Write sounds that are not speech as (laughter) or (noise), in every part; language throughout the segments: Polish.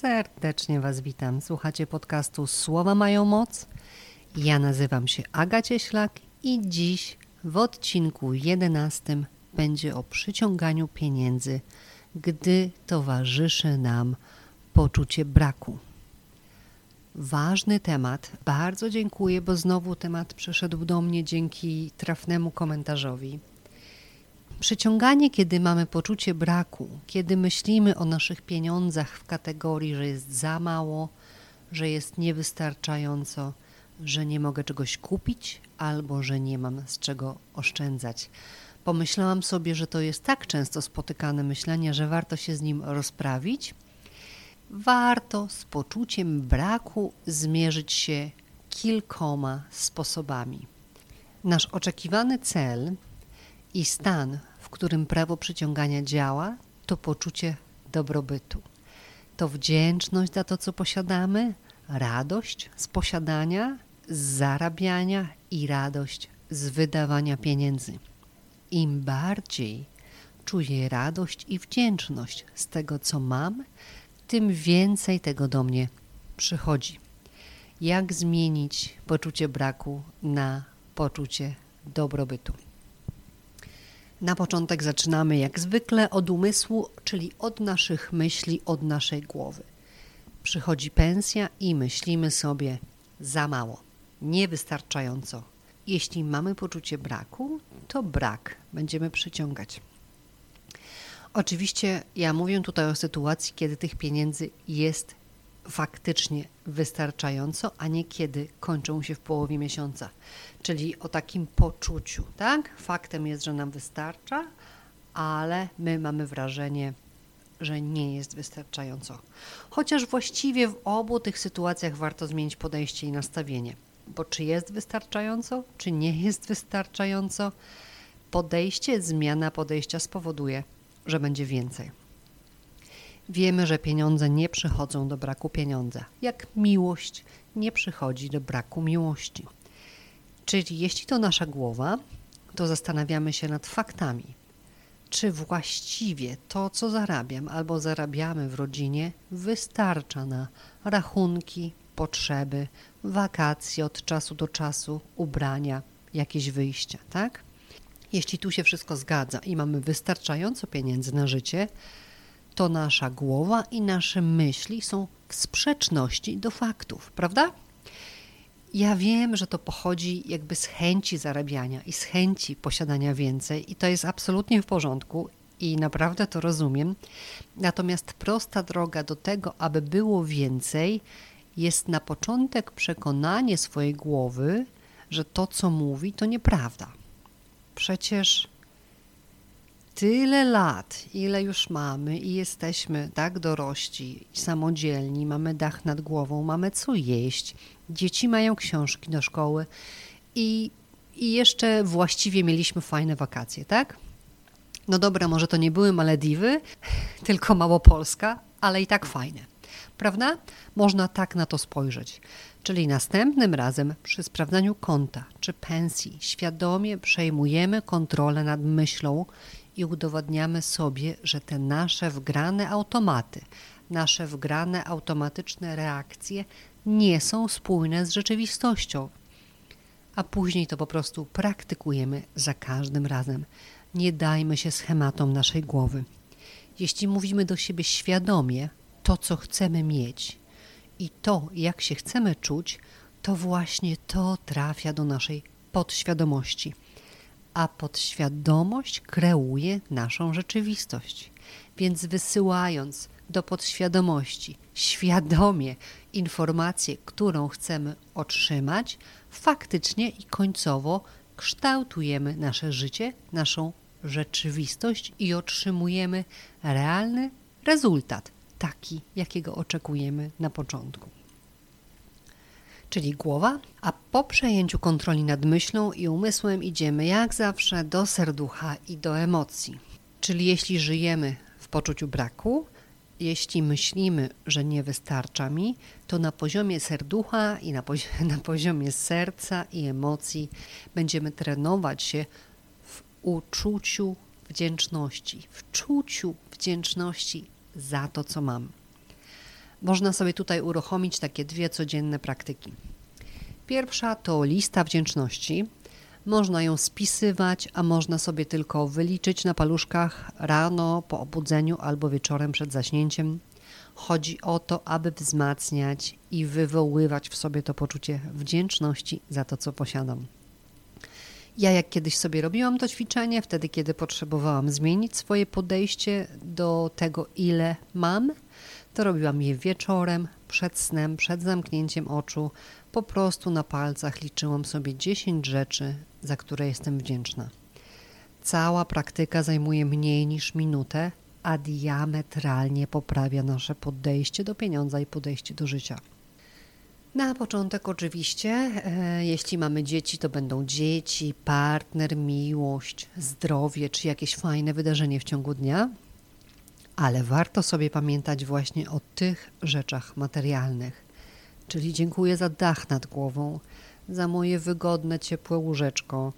Serdecznie Was witam. Słuchacie podcastu Słowa mają moc. Ja nazywam się Aga Cieślak i dziś w odcinku 11 będzie o przyciąganiu pieniędzy, gdy towarzyszy nam poczucie braku. Ważny temat. Bardzo dziękuję, bo znowu temat przyszedł do mnie dzięki trafnemu komentarzowi. Przyciąganie, kiedy mamy poczucie braku, kiedy myślimy o naszych pieniądzach w kategorii, że jest za mało, że jest niewystarczająco, że nie mogę czegoś kupić albo że nie mam z czego oszczędzać. Pomyślałam sobie, że to jest tak często spotykane myślenie, że warto się z nim rozprawić. Warto z poczuciem braku zmierzyć się kilkoma sposobami. Nasz oczekiwany cel i stan, w którym prawo przyciągania działa, to poczucie dobrobytu. To wdzięczność za to, co posiadamy, radość z posiadania, z zarabiania i radość z wydawania pieniędzy. Im bardziej czuję radość i wdzięczność z tego, co mam, tym więcej tego do mnie przychodzi. Jak zmienić poczucie braku na poczucie dobrobytu? Na początek zaczynamy jak zwykle od umysłu, czyli od naszych myśli, od naszej głowy. Przychodzi pensja i myślimy sobie za mało, niewystarczająco. Jeśli mamy poczucie braku, to brak będziemy przyciągać. Oczywiście ja mówię tutaj o sytuacji, kiedy tych pieniędzy jest faktycznie wystarczająco, a nie kiedy kończą się w połowie miesiąca. Czyli o takim poczuciu, tak? Faktem jest, że nam wystarcza, ale my mamy wrażenie, że nie jest wystarczająco. Chociaż właściwie w obu tych sytuacjach warto zmienić podejście i nastawienie. Bo czy jest wystarczająco, czy nie jest wystarczająco, podejście, zmiana podejścia spowoduje, że będzie więcej. Wiemy, że pieniądze nie przychodzą do braku pieniądza, jak miłość nie przychodzi do braku miłości. Czyli jeśli to nasza głowa, to zastanawiamy się nad faktami. Czy właściwie to, co zarabiam albo zarabiamy w rodzinie, wystarcza na rachunki, potrzeby, wakacje od czasu do czasu, ubrania, jakieś wyjścia, tak? Jeśli tu się wszystko zgadza i mamy wystarczająco pieniędzy na życie, to nasza głowa i nasze myśli są w sprzeczności do faktów, prawda? Ja wiem, że to pochodzi jakby z chęci zarabiania i z chęci posiadania więcej, i to jest absolutnie w porządku i naprawdę to rozumiem. Natomiast prosta droga do tego, aby było więcej, jest na początek przekonanie swojej głowy, że to, co mówi, to nieprawda. Przecież tyle lat, ile już mamy i jesteśmy tak dorośli, samodzielni, mamy dach nad głową, mamy co jeść, dzieci mają książki do szkoły i, i jeszcze właściwie mieliśmy fajne wakacje, tak? No dobra, może to nie były Malediwy, (laughs) tylko Małopolska, ale i tak fajne. Prawda? Można tak na to spojrzeć. Czyli następnym razem przy sprawdzaniu konta czy pensji świadomie przejmujemy kontrolę nad myślą i udowadniamy sobie, że te nasze wgrane automaty, nasze wgrane automatyczne reakcje nie są spójne z rzeczywistością. A później to po prostu praktykujemy za każdym razem. Nie dajmy się schematom naszej głowy. Jeśli mówimy do siebie świadomie to, co chcemy mieć i to, jak się chcemy czuć, to właśnie to trafia do naszej podświadomości a podświadomość kreuje naszą rzeczywistość. Więc wysyłając do podświadomości świadomie informację, którą chcemy otrzymać, faktycznie i końcowo kształtujemy nasze życie, naszą rzeczywistość i otrzymujemy realny rezultat, taki, jakiego oczekujemy na początku czyli głowa, a po przejęciu kontroli nad myślą i umysłem idziemy jak zawsze do serducha i do emocji. Czyli jeśli żyjemy w poczuciu braku, jeśli myślimy, że nie wystarcza mi, to na poziomie serducha i na, pozi (laughs) na poziomie serca i emocji będziemy trenować się w uczuciu wdzięczności, w czuciu wdzięczności za to, co mam. Można sobie tutaj uruchomić takie dwie codzienne praktyki. Pierwsza to lista wdzięczności. Można ją spisywać, a można sobie tylko wyliczyć na paluszkach rano, po obudzeniu albo wieczorem przed zaśnięciem. Chodzi o to, aby wzmacniać i wywoływać w sobie to poczucie wdzięczności za to, co posiadam. Ja jak kiedyś sobie robiłam to ćwiczenie, wtedy kiedy potrzebowałam zmienić swoje podejście do tego, ile mam, to robiłam je wieczorem, przed snem, przed zamknięciem oczu. Po prostu na palcach liczyłam sobie 10 rzeczy, za które jestem wdzięczna. Cała praktyka zajmuje mniej niż minutę, a diametralnie poprawia nasze podejście do pieniądza i podejście do życia. Na początek, oczywiście, e, jeśli mamy dzieci, to będą dzieci, partner, miłość, zdrowie czy jakieś fajne wydarzenie w ciągu dnia, ale warto sobie pamiętać właśnie o tych rzeczach materialnych. Czyli dziękuję za dach nad głową, za moje wygodne, ciepłe łóżeczko,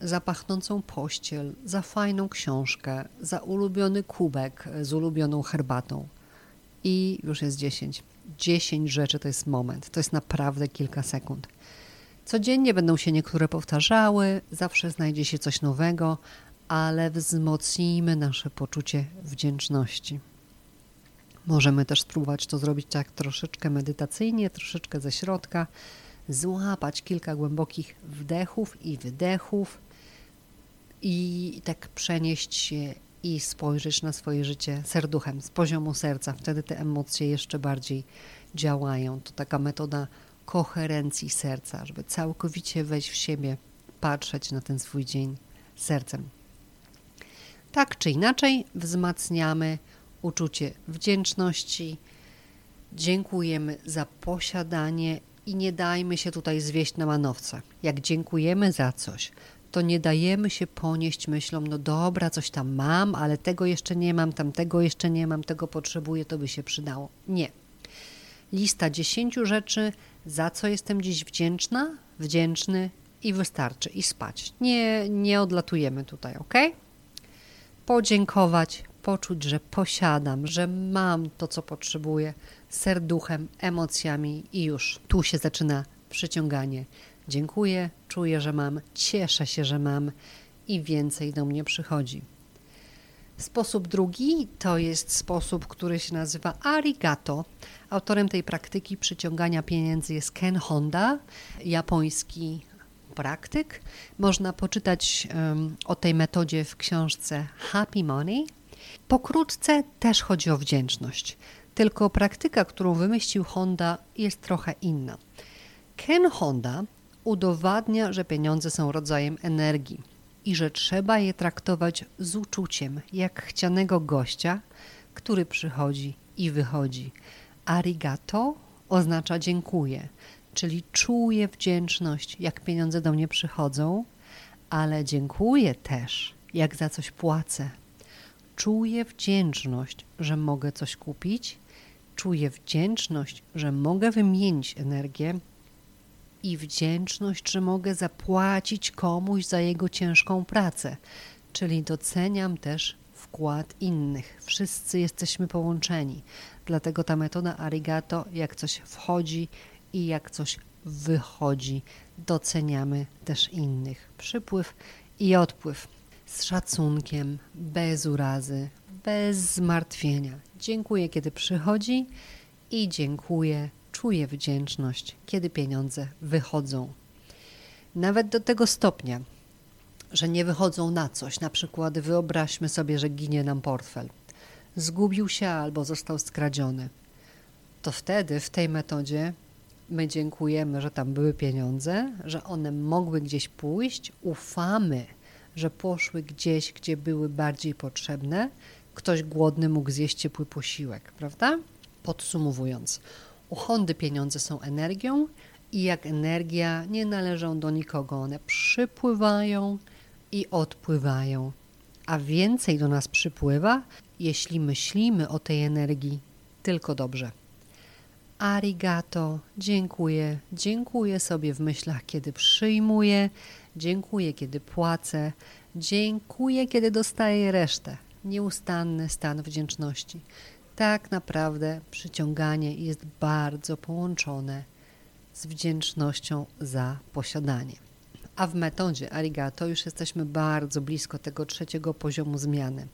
za pachnącą pościel, za fajną książkę, za ulubiony kubek z ulubioną herbatą. I już jest dziesięć. Dziesięć rzeczy to jest moment, to jest naprawdę kilka sekund. Codziennie będą się niektóre powtarzały, zawsze znajdzie się coś nowego, ale wzmocnijmy nasze poczucie wdzięczności. Możemy też spróbować to zrobić tak troszeczkę medytacyjnie, troszeczkę ze środka, złapać kilka głębokich wdechów i wydechów i tak przenieść się i spojrzeć na swoje życie serduchem, z poziomu serca. Wtedy te emocje jeszcze bardziej działają. To taka metoda koherencji serca, żeby całkowicie wejść w siebie, patrzeć na ten swój dzień sercem. Tak czy inaczej, wzmacniamy uczucie wdzięczności, dziękujemy za posiadanie i nie dajmy się tutaj zwieść na manowce. Jak dziękujemy za coś, to nie dajemy się ponieść myślą, no dobra, coś tam mam, ale tego jeszcze nie mam, tamtego jeszcze nie mam, tego potrzebuję, to by się przydało. Nie. Lista dziesięciu rzeczy, za co jestem dziś wdzięczna, wdzięczny i wystarczy, i spać. Nie, nie odlatujemy tutaj, ok? Podziękować, poczuć, że posiadam, że mam to, co potrzebuję, serduchem, emocjami i już. Tu się zaczyna przyciąganie Dziękuję, czuję, że mam, cieszę się, że mam i więcej do mnie przychodzi. Sposób drugi to jest sposób, który się nazywa arigato. Autorem tej praktyki przyciągania pieniędzy jest Ken Honda, japoński praktyk. Można poczytać o tej metodzie w książce Happy Money. Pokrótce też chodzi o wdzięczność, tylko praktyka, którą wymyślił Honda, jest trochę inna. Ken Honda udowadnia, że pieniądze są rodzajem energii i że trzeba je traktować z uczuciem, jak chcianego gościa, który przychodzi i wychodzi. Arigato oznacza dziękuję, czyli czuję wdzięczność, jak pieniądze do mnie przychodzą, ale dziękuję też, jak za coś płacę. Czuję wdzięczność, że mogę coś kupić, czuję wdzięczność, że mogę wymienić energię i wdzięczność, że mogę zapłacić komuś za jego ciężką pracę, czyli doceniam też wkład innych. Wszyscy jesteśmy połączeni. Dlatego ta metoda arigato, jak coś wchodzi i jak coś wychodzi, doceniamy też innych. Przypływ i odpływ z szacunkiem, bez urazy, bez zmartwienia. Dziękuję, kiedy przychodzi i dziękuję, czuję wdzięczność, kiedy pieniądze wychodzą. Nawet do tego stopnia, że nie wychodzą na coś. Na przykład wyobraźmy sobie, że ginie nam portfel. Zgubił się albo został skradziony. To wtedy w tej metodzie my dziękujemy, że tam były pieniądze, że one mogły gdzieś pójść, ufamy, że poszły gdzieś, gdzie były bardziej potrzebne. Ktoś głodny mógł zjeść ciepły posiłek, prawda? Podsumowując, u Hondy pieniądze są energią i jak energia nie należą do nikogo. One przypływają i odpływają, a więcej do nas przypływa, jeśli myślimy o tej energii tylko dobrze. Arigato, dziękuję, dziękuję sobie w myślach, kiedy przyjmuję, dziękuję, kiedy płacę, dziękuję, kiedy dostaję resztę. Nieustanny stan wdzięczności Tak naprawdę przyciąganie jest bardzo połączone z wdzięcznością za posiadanie. A w metodzie Arigato już jesteśmy bardzo blisko tego trzeciego poziomu zmiany.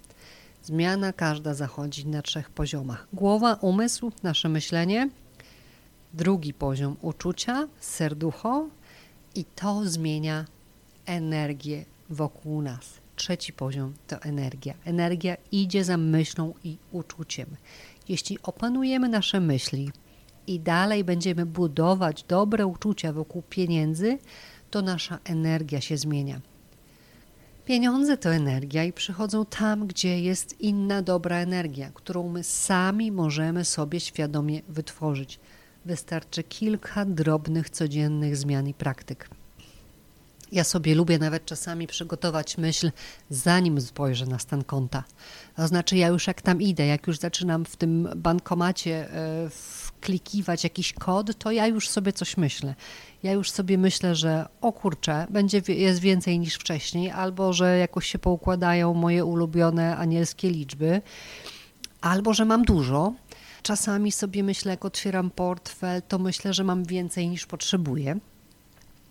Zmiana każda zachodzi na trzech poziomach: głowa, umysł, nasze myślenie. Drugi poziom uczucia, serducho, i to zmienia energię wokół nas. Trzeci poziom to energia. Energia idzie za myślą i uczuciem. Jeśli opanujemy nasze myśli i dalej będziemy budować dobre uczucia wokół pieniędzy, to nasza energia się zmienia. Pieniądze to energia i przychodzą tam, gdzie jest inna dobra energia, którą my sami możemy sobie świadomie wytworzyć. Wystarczy kilka drobnych, codziennych zmian i praktyk. Ja sobie lubię nawet czasami przygotować myśl, zanim spojrzę na stan konta. To znaczy, ja już jak tam idę, jak już zaczynam w tym bankomacie e, wklikiwać jakiś kod, to ja już sobie coś myślę. Ja już sobie myślę, że o kurczę, będzie, jest więcej niż wcześniej, albo że jakoś się poukładają moje ulubione anielskie liczby, albo że mam dużo. Czasami sobie myślę, jak otwieram portfel, to myślę, że mam więcej niż potrzebuję.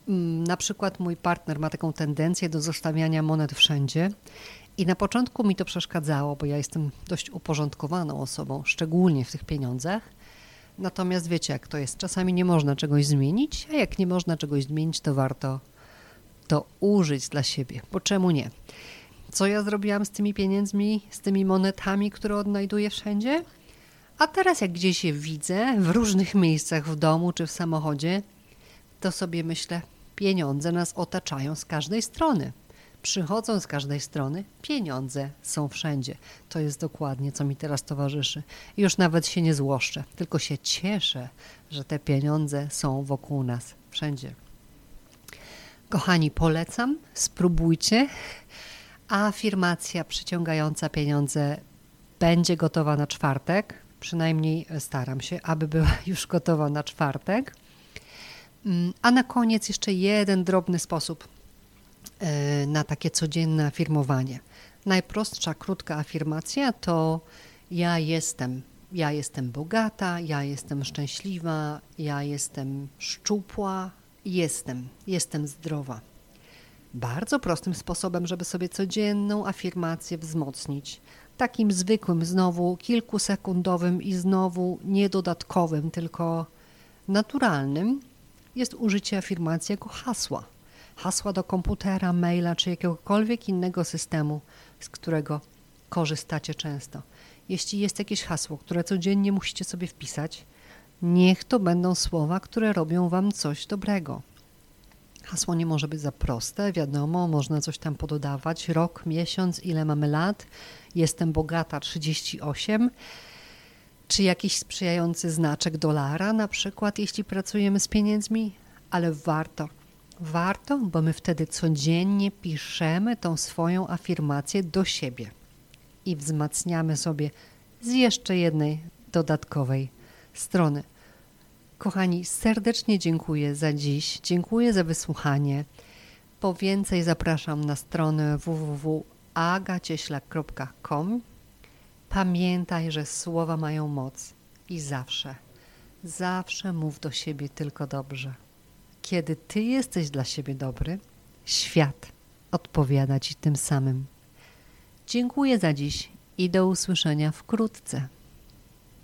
Mm, na przykład mój partner ma taką tendencję do zostawiania monet wszędzie. I na początku mi to przeszkadzało, bo ja jestem dość uporządkowaną osobą, szczególnie w tych pieniądzach. Natomiast wiecie, jak to jest, czasami nie można czegoś zmienić, a jak nie można czegoś zmienić, to warto to użyć dla siebie, bo czemu nie? Co ja zrobiłam z tymi pieniędzmi, z tymi monetami, które odnajduję wszędzie? A teraz, jak gdzieś je widzę, w różnych miejscach w domu czy w samochodzie, to sobie myślę, pieniądze nas otaczają z każdej strony. Przychodzą z każdej strony, pieniądze są wszędzie. To jest dokładnie, co mi teraz towarzyszy. Już nawet się nie złoszczę, tylko się cieszę, że te pieniądze są wokół nas, wszędzie. Kochani, polecam, spróbujcie. Afirmacja przyciągająca pieniądze będzie gotowa na czwartek. Przynajmniej staram się, aby była (laughs) już gotowa na czwartek. Mm, a na koniec jeszcze jeden drobny sposób e, na takie codzienne afirmowanie. Najprostsza, krótka afirmacja to ja jestem, ja jestem bogata, ja jestem szczęśliwa, ja jestem szczupła, jestem, jestem zdrowa. Bardzo prostym sposobem, żeby sobie codzienną afirmację wzmocnić. Takim zwykłym, znowu kilkusekundowym i znowu niedodatkowym, tylko naturalnym, jest użycie afirmacji jako hasła. Hasła do komputera, maila czy jakiegokolwiek innego systemu, z którego korzystacie często. Jeśli jest jakieś hasło, które codziennie musicie sobie wpisać, niech to będą słowa, które robią Wam coś dobrego. Hasło nie może być za proste, wiadomo, można coś tam pododawać. Rok, miesiąc, ile mamy lat, jestem bogata 38 czy jakiś sprzyjający znaczek dolara, na przykład, jeśli pracujemy z pieniędzmi, ale warto. Warto, bo my wtedy codziennie piszemy tą swoją afirmację do siebie i wzmacniamy sobie z jeszcze jednej dodatkowej strony. Kochani, serdecznie dziękuję za dziś, dziękuję za wysłuchanie. Po więcej zapraszam na stronę www.agacieślak.com Pamiętaj, że słowa mają moc i zawsze, zawsze mów do siebie tylko dobrze. Kiedy ty jesteś dla siebie dobry, świat odpowiada ci tym samym. Dziękuję za dziś i do usłyszenia wkrótce.